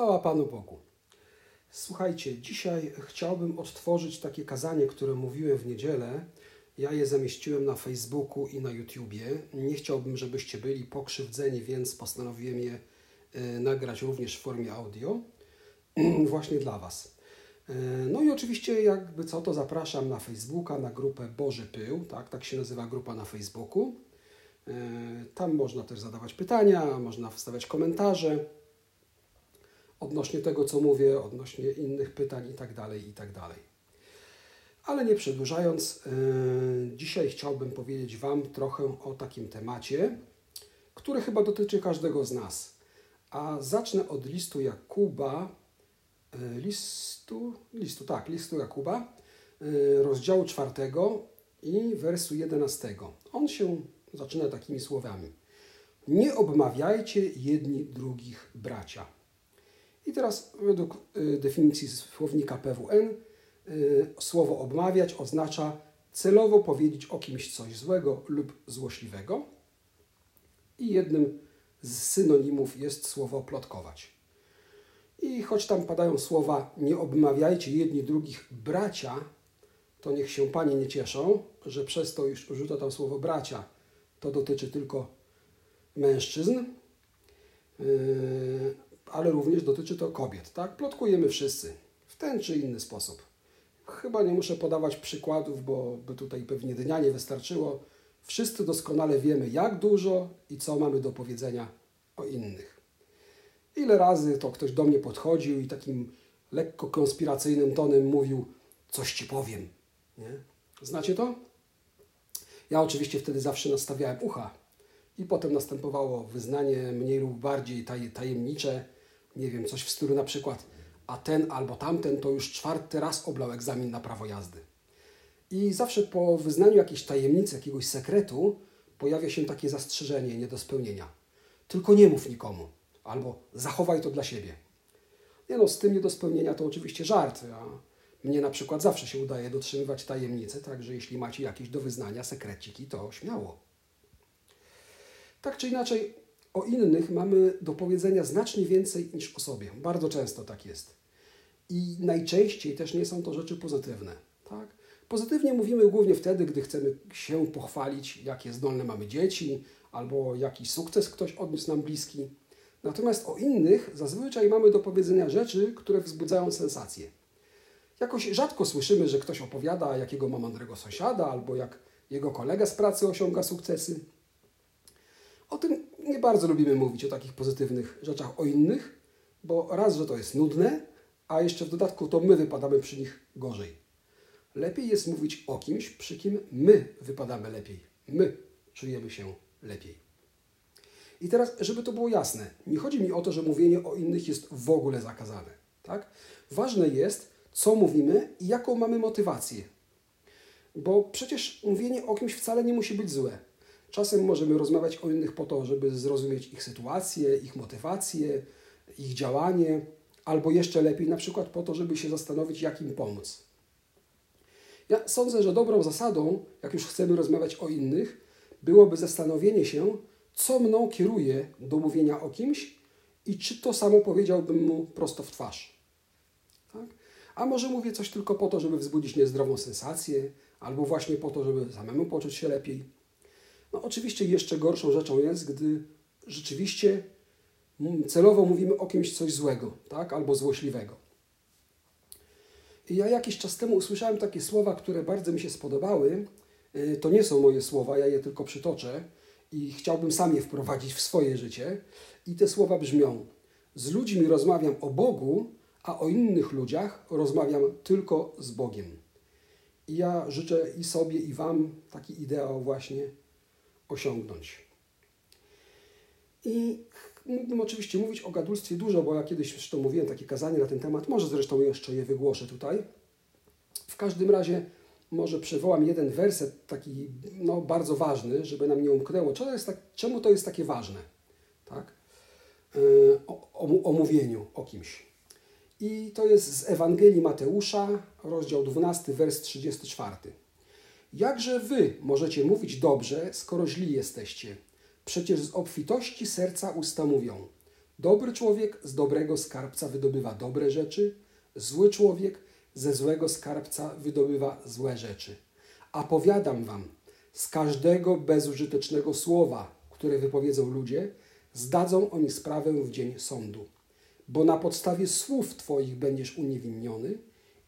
Chwała Panu Bogu. Słuchajcie, dzisiaj chciałbym odtworzyć takie kazanie, które mówiłem w niedzielę. Ja je zamieściłem na Facebooku i na YouTubie. Nie chciałbym, żebyście byli pokrzywdzeni, więc postanowiłem je e, nagrać również w formie audio, właśnie dla Was. E, no i oczywiście, jakby co, to zapraszam na Facebooka, na grupę Boży Pył, tak, tak się nazywa grupa na Facebooku. E, tam można też zadawać pytania, można wstawiać komentarze odnośnie tego, co mówię, odnośnie innych pytań i tak dalej, i tak. Ale nie przedłużając, yy, dzisiaj chciałbym powiedzieć Wam trochę o takim temacie, który chyba dotyczy każdego z nas. A zacznę od listu Jakuba, yy, listu, listu, tak, listu Jakuba, yy, rozdziału czwartego i wersu jedenastego. On się zaczyna takimi słowami. Nie obmawiajcie jedni drugich bracia. I teraz według y, definicji słownika PWN y, słowo obmawiać oznacza celowo powiedzieć o kimś coś złego lub złośliwego. I jednym z synonimów jest słowo plotkować. I choć tam padają słowa nie obmawiajcie jedni drugich bracia, to niech się panie nie cieszą, że przez to, już użyto tam słowo bracia, to dotyczy tylko mężczyzn. Yy, ale również dotyczy to kobiet. Tak? Plotkujemy wszyscy w ten czy inny sposób. Chyba nie muszę podawać przykładów, bo by tutaj pewnie dnia nie wystarczyło. Wszyscy doskonale wiemy, jak dużo i co mamy do powiedzenia o innych. Ile razy to ktoś do mnie podchodził i takim lekko konspiracyjnym tonem mówił: Coś ci powiem. Nie? Znacie to? Ja oczywiście wtedy zawsze nastawiałem ucha, i potem następowało wyznanie mniej lub bardziej tajemnicze, nie wiem, coś w stylu na przykład, a ten albo tamten to już czwarty raz oblał egzamin na prawo jazdy. I zawsze po wyznaniu jakiejś tajemnicy, jakiegoś sekretu pojawia się takie zastrzeżenie nie do spełnienia. Tylko nie mów nikomu, albo zachowaj to dla siebie. Nie no, z tym nie do spełnienia to oczywiście żart, a mnie na przykład zawsze się udaje dotrzymywać tajemnicy, także jeśli macie jakieś do wyznania sekreciki, to śmiało. Tak czy inaczej, o innych mamy do powiedzenia znacznie więcej niż o sobie. Bardzo często tak jest. I najczęściej też nie są to rzeczy pozytywne. Tak? Pozytywnie mówimy głównie wtedy, gdy chcemy się pochwalić, jakie zdolne mamy dzieci, albo jaki sukces ktoś odniósł nam bliski. Natomiast o innych zazwyczaj mamy do powiedzenia rzeczy, które wzbudzają sensację. Jakoś rzadko słyszymy, że ktoś opowiada, jakiego ma mądrego sąsiada, albo jak jego kolega z pracy osiąga sukcesy. O tym nie bardzo lubimy mówić o takich pozytywnych rzeczach o innych, bo raz, że to jest nudne, a jeszcze w dodatku to my wypadamy przy nich gorzej. Lepiej jest mówić o kimś, przy kim my wypadamy lepiej. My czujemy się lepiej. I teraz, żeby to było jasne, nie chodzi mi o to, że mówienie o innych jest w ogóle zakazane. Tak? Ważne jest, co mówimy i jaką mamy motywację. Bo przecież mówienie o kimś wcale nie musi być złe. Czasem możemy rozmawiać o innych po to, żeby zrozumieć ich sytuację, ich motywację, ich działanie, albo jeszcze lepiej, na przykład po to, żeby się zastanowić, jak im pomóc. Ja sądzę, że dobrą zasadą, jak już chcemy rozmawiać o innych, byłoby zastanowienie się, co mną kieruje do mówienia o kimś i czy to samo powiedziałbym mu prosto w twarz. Tak? A może mówię coś tylko po to, żeby wzbudzić niezdrową sensację, albo właśnie po to, żeby samemu poczuć się lepiej. No oczywiście jeszcze gorszą rzeczą jest, gdy rzeczywiście celowo mówimy o kimś coś złego, tak? albo złośliwego. I ja jakiś czas temu usłyszałem takie słowa, które bardzo mi się spodobały. Y, to nie są moje słowa, ja je tylko przytoczę i chciałbym sam je wprowadzić w swoje życie. I te słowa brzmią: Z ludźmi rozmawiam o Bogu, a o innych ludziach rozmawiam tylko z Bogiem. I ja życzę i sobie, i Wam taki ideał właśnie osiągnąć. I mógłbym oczywiście mówić o gadulstwie dużo, bo ja kiedyś zresztą mówiłem takie kazanie na ten temat, może zresztą jeszcze je wygłoszę tutaj. W każdym razie może przywołam jeden werset taki no, bardzo ważny, żeby nam nie umknęło. Czemu jest, tak, czemu to jest takie ważne? Tak? Yy, o, o, o mówieniu o kimś. I to jest z Ewangelii Mateusza, rozdział 12, wers 34. Jakże wy możecie mówić dobrze, skoro źli jesteście? Przecież z obfitości serca usta mówią. Dobry człowiek z dobrego skarbca wydobywa dobre rzeczy, zły człowiek ze złego skarbca wydobywa złe rzeczy. A powiadam wam, z każdego bezużytecznego słowa, które wypowiedzą ludzie, zdadzą oni sprawę w dzień sądu. Bo na podstawie słów Twoich będziesz uniewinniony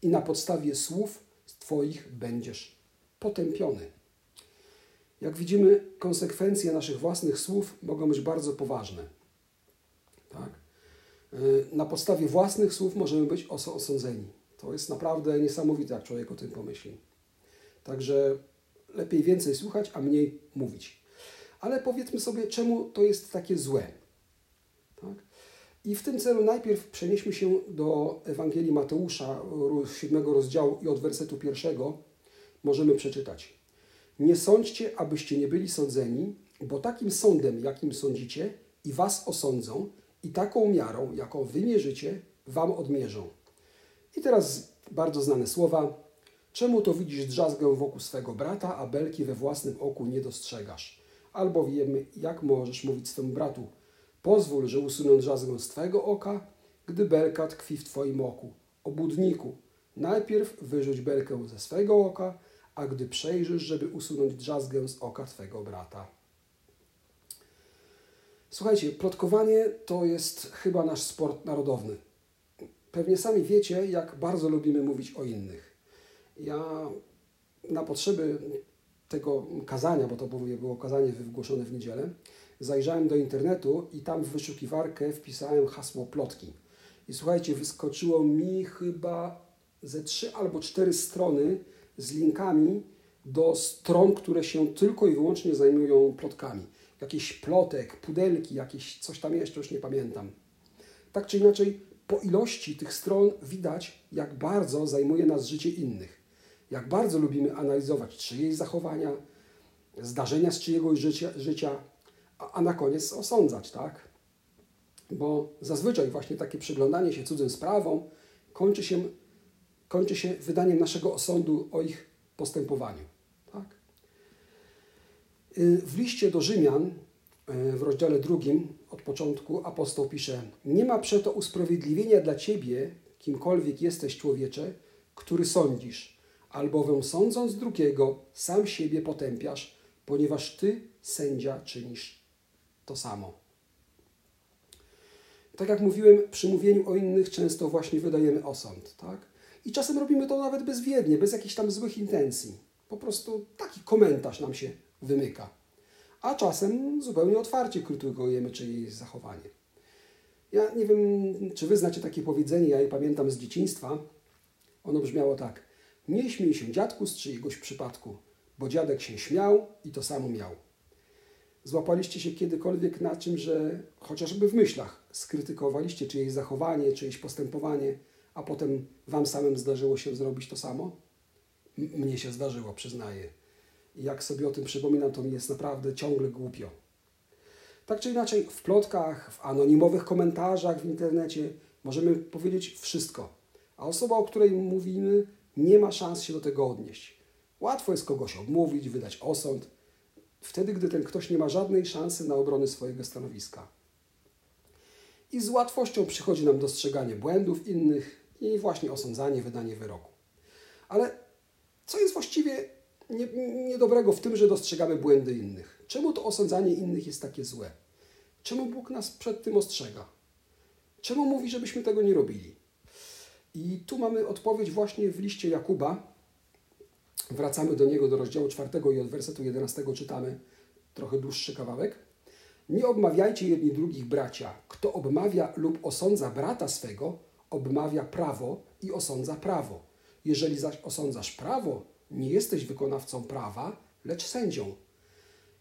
i na podstawie słów Twoich będziesz potępiony. Jak widzimy, konsekwencje naszych własnych słów mogą być bardzo poważne. Tak? Y, na podstawie własnych słów możemy być osądzeni. To jest naprawdę niesamowite, jak człowiek o tym pomyśli. Także lepiej więcej słuchać, a mniej mówić. Ale powiedzmy sobie, czemu to jest takie złe. Tak? I w tym celu najpierw przenieśmy się do Ewangelii Mateusza, siódmego rozdziału i od wersetu pierwszego możemy przeczytać. Nie sądźcie, abyście nie byli sądzeni, bo takim sądem, jakim sądzicie, i was osądzą, i taką miarą, jaką wymierzycie, wam odmierzą. I teraz bardzo znane słowa. Czemu to widzisz drzazgę wokół swego brata, a belki we własnym oku nie dostrzegasz? Albo wiemy, jak możesz mówić swemu bratu, pozwól, że usunę drzazgę z twego oka, gdy belka tkwi w twoim oku. Obudniku, najpierw wyrzuć belkę ze swego oka, a gdy przejrzysz, żeby usunąć drzazgę z oka twego brata. Słuchajcie, plotkowanie to jest chyba nasz sport narodowny. Pewnie sami wiecie, jak bardzo lubimy mówić o innych. Ja na potrzeby tego kazania, bo to było kazanie wygłoszone w niedzielę, zajrzałem do internetu i tam w wyszukiwarkę wpisałem hasło plotki. I słuchajcie, wyskoczyło mi chyba ze trzy albo cztery strony z linkami do stron, które się tylko i wyłącznie zajmują plotkami. Jakiś plotek, pudelki, jakieś coś tam jeszcze, już nie pamiętam. Tak czy inaczej, po ilości tych stron widać, jak bardzo zajmuje nas życie innych. Jak bardzo lubimy analizować czyjeś zachowania, zdarzenia z czyjegoś życia, życia a, a na koniec osądzać, tak? Bo zazwyczaj właśnie takie przyglądanie się cudzym sprawom kończy się kończy się wydaniem naszego osądu o ich postępowaniu. Tak? Y, w liście do Rzymian y, w rozdziale drugim od początku apostoł pisze: Nie ma przeto usprawiedliwienia dla ciebie, kimkolwiek jesteś człowiecze, który sądzisz, albowiem sądząc drugiego, sam siebie potępiasz, ponieważ ty, sędzia, czynisz to samo. Tak jak mówiłem, przy mówieniu o innych często właśnie wydajemy osąd. Tak? I czasem robimy to nawet bezwiednie, bez jakichś tam złych intencji. Po prostu taki komentarz nam się wymyka. A czasem zupełnie otwarcie krytykujemy czyjeś zachowanie. Ja nie wiem, czy wy znacie takie powiedzenie, ja je pamiętam z dzieciństwa. Ono brzmiało tak. Nie śmiej się dziadku z czyjegoś przypadku, bo dziadek się śmiał i to samo miał. Złapaliście się kiedykolwiek na czym, że chociażby w myślach skrytykowaliście czyjeś zachowanie, czyjeś postępowanie, a potem Wam samym zdarzyło się zrobić to samo? Mnie się zdarzyło, przyznaję. Jak sobie o tym przypominam, to mi jest naprawdę ciągle głupio. Tak czy inaczej, w plotkach, w anonimowych komentarzach w internecie możemy powiedzieć wszystko, a osoba, o której mówimy, nie ma szans się do tego odnieść. Łatwo jest kogoś odmówić, wydać osąd, wtedy, gdy ten ktoś nie ma żadnej szansy na obronę swojego stanowiska. I z łatwością przychodzi nam dostrzeganie błędów innych, i właśnie osądzanie, wydanie wyroku. Ale co jest właściwie nie, niedobrego w tym, że dostrzegamy błędy innych? Czemu to osądzanie innych jest takie złe? Czemu Bóg nas przed tym ostrzega? Czemu mówi, żebyśmy tego nie robili? I tu mamy odpowiedź właśnie w liście Jakuba. Wracamy do niego, do rozdziału 4 i od wersetu 11 czytamy trochę dłuższy kawałek. Nie obmawiajcie jedni drugich bracia. Kto obmawia lub osądza brata swego, obmawia prawo i osądza prawo. Jeżeli zaś osądzasz prawo, nie jesteś wykonawcą prawa, lecz sędzią.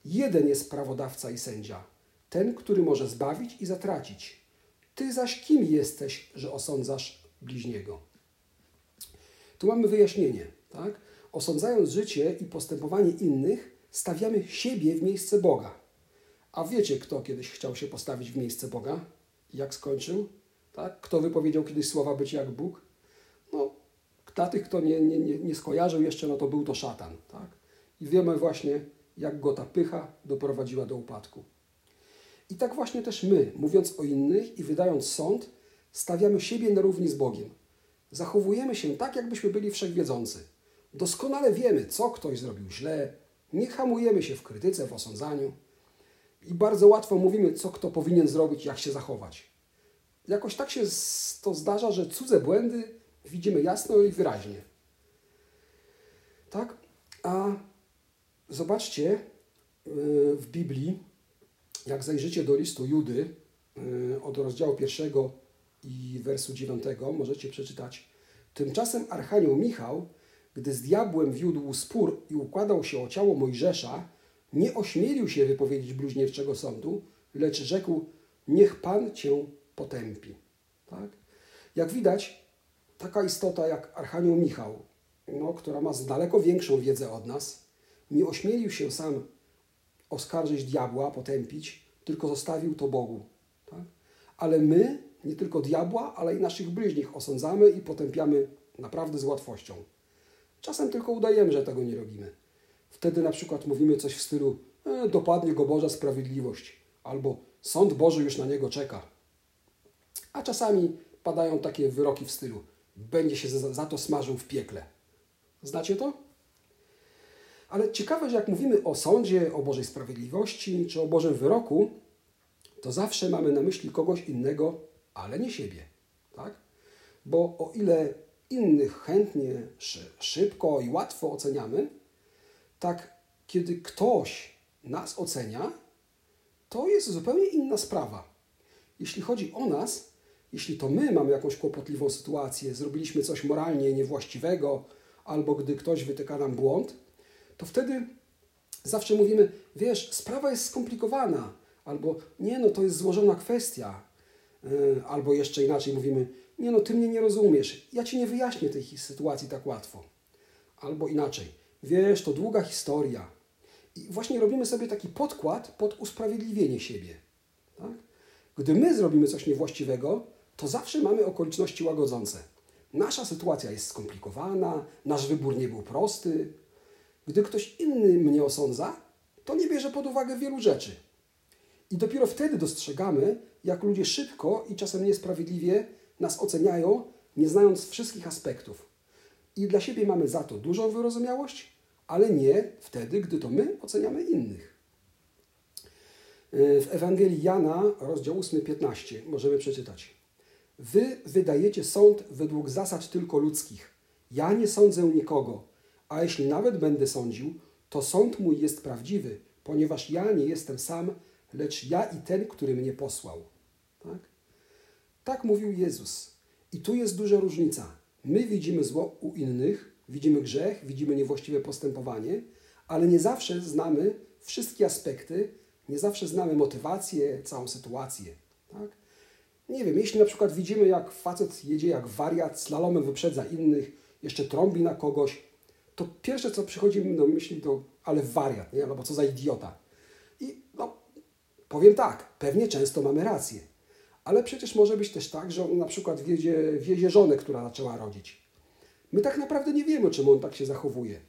Jeden jest prawodawca i sędzia, ten, który może zbawić i zatracić. Ty zaś kim jesteś, że osądzasz bliźniego? Tu mamy wyjaśnienie. Tak? Osądzając życie i postępowanie innych, stawiamy siebie w miejsce Boga. A wiecie, kto kiedyś chciał się postawić w miejsce Boga? Jak skończył? Tak? Kto wypowiedział kiedyś słowa być jak Bóg? No, dla tych, kto nie, nie, nie, skojarzył jeszcze, no to był to szatan. Tak? I wiemy właśnie, jak go ta pycha doprowadziła do upadku. I tak właśnie też my, mówiąc o innych i wydając sąd, stawiamy siebie na równi z Bogiem. Zachowujemy się tak, jakbyśmy byli wszechwiedzący. Doskonale wiemy, co ktoś zrobił źle, nie hamujemy się w krytyce, w osądzaniu i bardzo łatwo mówimy, co kto powinien zrobić, jak się zachować. Jakoś tak się to zdarza, że cudze błędy widzimy jasno i wyraźnie. Tak? A zobaczcie y, w Biblii, jak zajrzycie do listu Judy y, od rozdziału pierwszego i wersu dziewiątego, możecie przeczytać. Tymczasem Archanioł Michał, gdy z diabłem wiódł spór i układał się o ciało Mojżesza, nie ośmielił się wypowiedzieć bluźnierczego sądu, lecz rzekł, niech Pan Cię potępi. Tak? Jak widać, taka istota jak Archanioł Michał, no, która ma daleko większą wiedzę od nas, nie ośmielił się sam oskarżyć diabła, potępić, tylko zostawił to Bogu. Tak? Ale my nie tylko diabła, ale i naszych bliźnich osądzamy i potępiamy naprawdę z łatwością. Czasem tylko udajemy, że tego nie robimy. Wtedy na przykład mówimy coś w stylu e, dopadnie go Boża sprawiedliwość albo sąd Boży już na niego czeka. A czasami padają takie wyroki w stylu będzie się za, to smażył w piekle. Znacie to? Ale ciekawe, że jak mówimy o sądzie, o Bożej sprawiedliwości czy o Bożym wyroku, to zawsze mamy na myśli kogoś innego, ale nie siebie. Tak? Bo o ile innych chętnie, szybko i łatwo oceniamy, tak kiedy ktoś nas ocenia, to jest zupełnie inna sprawa. Jeśli chodzi o nas, jeśli to my mamy jakąś kłopotliwą sytuację, zrobiliśmy coś moralnie niewłaściwego, albo gdy ktoś wytyka nam błąd, to wtedy zawsze mówimy, wiesz, sprawa jest skomplikowana, albo nie, no to jest złożona kwestia, e, albo jeszcze inaczej mówimy, nie, no ty mnie nie rozumiesz, ja ci nie wyjaśnię tej sytuacji tak łatwo. Albo inaczej, wiesz, to długa historia. I właśnie robimy sobie taki podkład pod usprawiedliwienie siebie. Tak? Gdy my zrobimy coś niewłaściwego, to zawsze mamy okoliczności łagodzące. Nasza sytuacja jest skomplikowana, nasz wybór nie był prosty. Gdy ktoś inny mnie osądza, to nie bierze pod uwagę wielu rzeczy. I dopiero wtedy dostrzegamy, jak ludzie szybko i czasem niesprawiedliwie nas oceniają, nie znając wszystkich aspektów. I dla siebie mamy za to dużą wyrozumiałość, ale nie wtedy, gdy to my oceniamy innych. W Ewangelii Jana, rozdział 8-15, możemy przeczytać. Wy wydajecie sąd według zasad tylko ludzkich. Ja nie sądzę nikogo, a jeśli nawet będę sądził, to sąd mój jest prawdziwy, ponieważ ja nie jestem sam, lecz ja i ten, który mnie posłał. Tak, tak mówił Jezus. I tu jest duża różnica. My widzimy zło u innych, widzimy grzech, widzimy niewłaściwe postępowanie, ale nie zawsze znamy wszystkie aspekty, nie zawsze znamy motywację, całą sytuację. Tak? Nie wiem, jeśli na przykład widzimy, jak facet jedzie jak wariat, slalomem wyprzedza innych, jeszcze trąbi na kogoś, to pierwsze, co przychodzi mi do myśli, to ale wariat, nie? albo co za idiota. I no, powiem tak, pewnie często mamy rację, ale przecież może być też tak, że on na przykład wiezie, wiezie żonę, która zaczęła rodzić. My tak naprawdę nie wiemy, czemu on tak się zachowuje,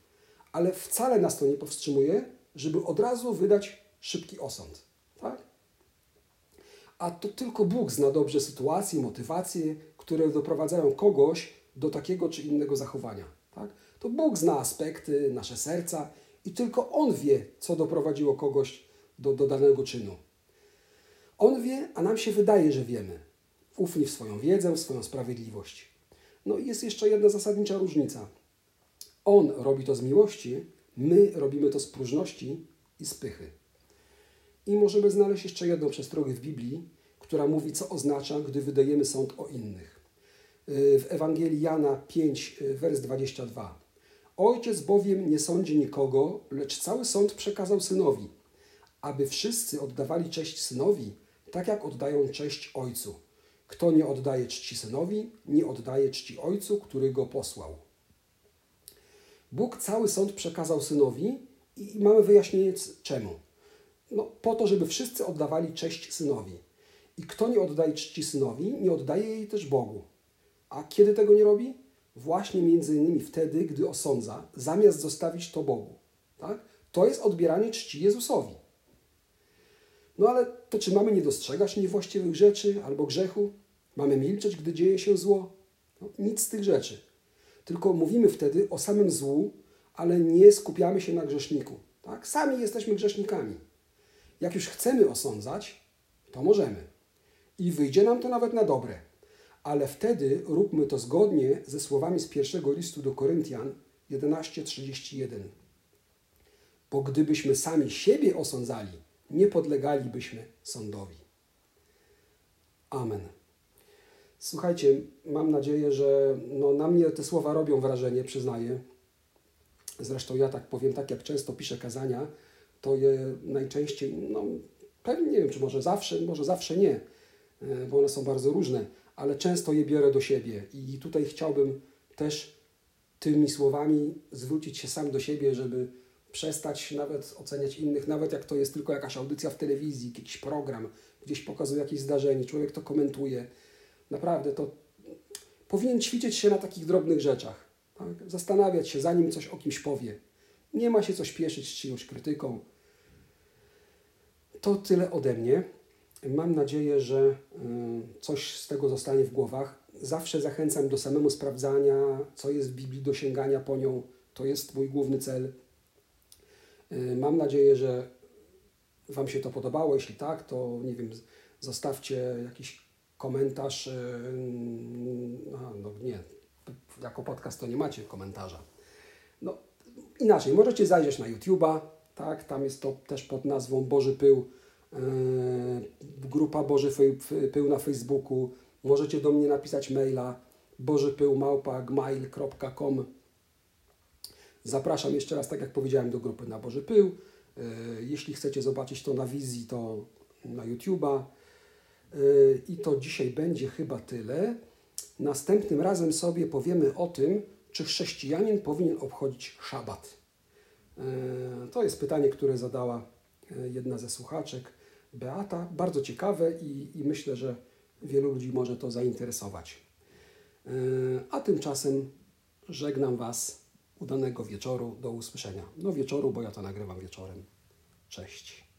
ale wcale nas to nie powstrzymuje, żeby od razu wydać szybki osąd. A to tylko Bóg zna dobrze sytuacje, motywacje, które doprowadzają kogoś do takiego czy innego zachowania. Tak? To Bóg zna aspekty, nasze serca i tylko On wie, co doprowadziło kogoś do, do danego czynu. On wie, a nam się wydaje, że wiemy. Ufni w swoją wiedzę, w swoją sprawiedliwość. No i jest jeszcze jedna zasadnicza różnica. On robi to z miłości, my robimy to z próżności i z pychy. I możemy znaleźć jeszcze jedną przestrogę w Biblii, która mówi, co oznacza, gdy wydajemy sąd o innych. Y, w Ewangelii Jana 5, y, wers 22. Ojciec bowiem nie sądzi nikogo, lecz cały sąd przekazał synowi, aby wszyscy oddawali cześć synowi, tak jak oddają cześć ojcu. Kto nie oddaje czci synowi, nie oddaje czci ojcu, który go posłał. Bóg cały sąd przekazał synowi i mamy wyjaśnienie czemu. No, po to, żeby wszyscy oddawali cześć synowi. I kto nie oddaje czci synowi, nie oddaje jej też Bogu. A kiedy tego nie robi? Właśnie między innymi wtedy, gdy osądza, zamiast zostawić to Bogu. Tak? To jest odbieranie czci Jezusowi. No ale to czy mamy nie dostrzegać niewłaściwych rzeczy albo grzechu? Mamy milczeć, gdy dzieje się zło? No, nic z tych rzeczy. Tylko mówimy wtedy o samym złu, ale nie skupiamy się na grzeszniku. Tak? Sami jesteśmy grzesznikami. Jak już chcemy osądzać, to możemy. I wyjdzie nam to nawet na dobre. Ale wtedy róbmy to zgodnie ze słowami z pierwszego listu do Koryntian 11:31. Bo gdybyśmy sami siebie osądzali, nie podlegalibyśmy sądowi. Amen. Słuchajcie, mam nadzieję, że no, na mnie te słowa robią wrażenie, przyznaję. Zresztą ja tak powiem, tak jak często piszę kazania, to je najczęściej, no pewnie nie wiem, czy może zawsze, może zawsze nie, e, bo one są bardzo różne, ale często je biorę do siebie i tutaj chciałbym też tymi słowami zwrócić się sam do siebie, żeby przestać nawet oceniać innych, nawet jak to jest tylko jakaś audycja w telewizji, jakiś program, gdzieś pokazuje jakieś zdarzenie, człowiek to komentuje. Naprawdę to powinien ćwiczyć się na takich drobnych rzeczach. Tak? Zastanawiać się, zanim coś o kimś powie. Nie ma się co śpieszyć z czyjąś krytyką. To tyle ode mnie. Mam nadzieję, że y, coś z tego zostanie w głowach. Zawsze zachęcam do samemu sprawdzania, co jest w Biblii, do sięgania po nią. To jest mój główny cel. Y, mam nadzieję, że Wam się to podobało. Jeśli tak, to nie wiem, zostawcie jakiś komentarz. Y, no nie, jako podcast to nie macie komentarza. No, inaczej, możecie zajrzeć na YouTube'a, tak, tam jest to też pod nazwą Boży Pył, yy, grupa Boży Pył na Facebooku, możecie do mnie napisać maila bożypyłmałpa.gmail.com Zapraszam jeszcze raz, tak jak powiedziałem, do grupy na Boży Pył. Yy, jeśli chcecie zobaczyć to na wizji, to na YouTube'a. Yy, I to dzisiaj będzie chyba tyle. Następnym razem sobie powiemy o tym, czy chrześcijanin powinien obchodzić szabat. E, to jest pytanie, które zadała e, jedna ze słuchaczek, Beata. Bardzo ciekawe i, i myślę, że wielu ludzi może to zainteresować. E, a tymczasem żegnam Was. Udanego wieczoru. Do usłyszenia. No wieczoru, bo ja to nagrywam wieczorem. Cześć.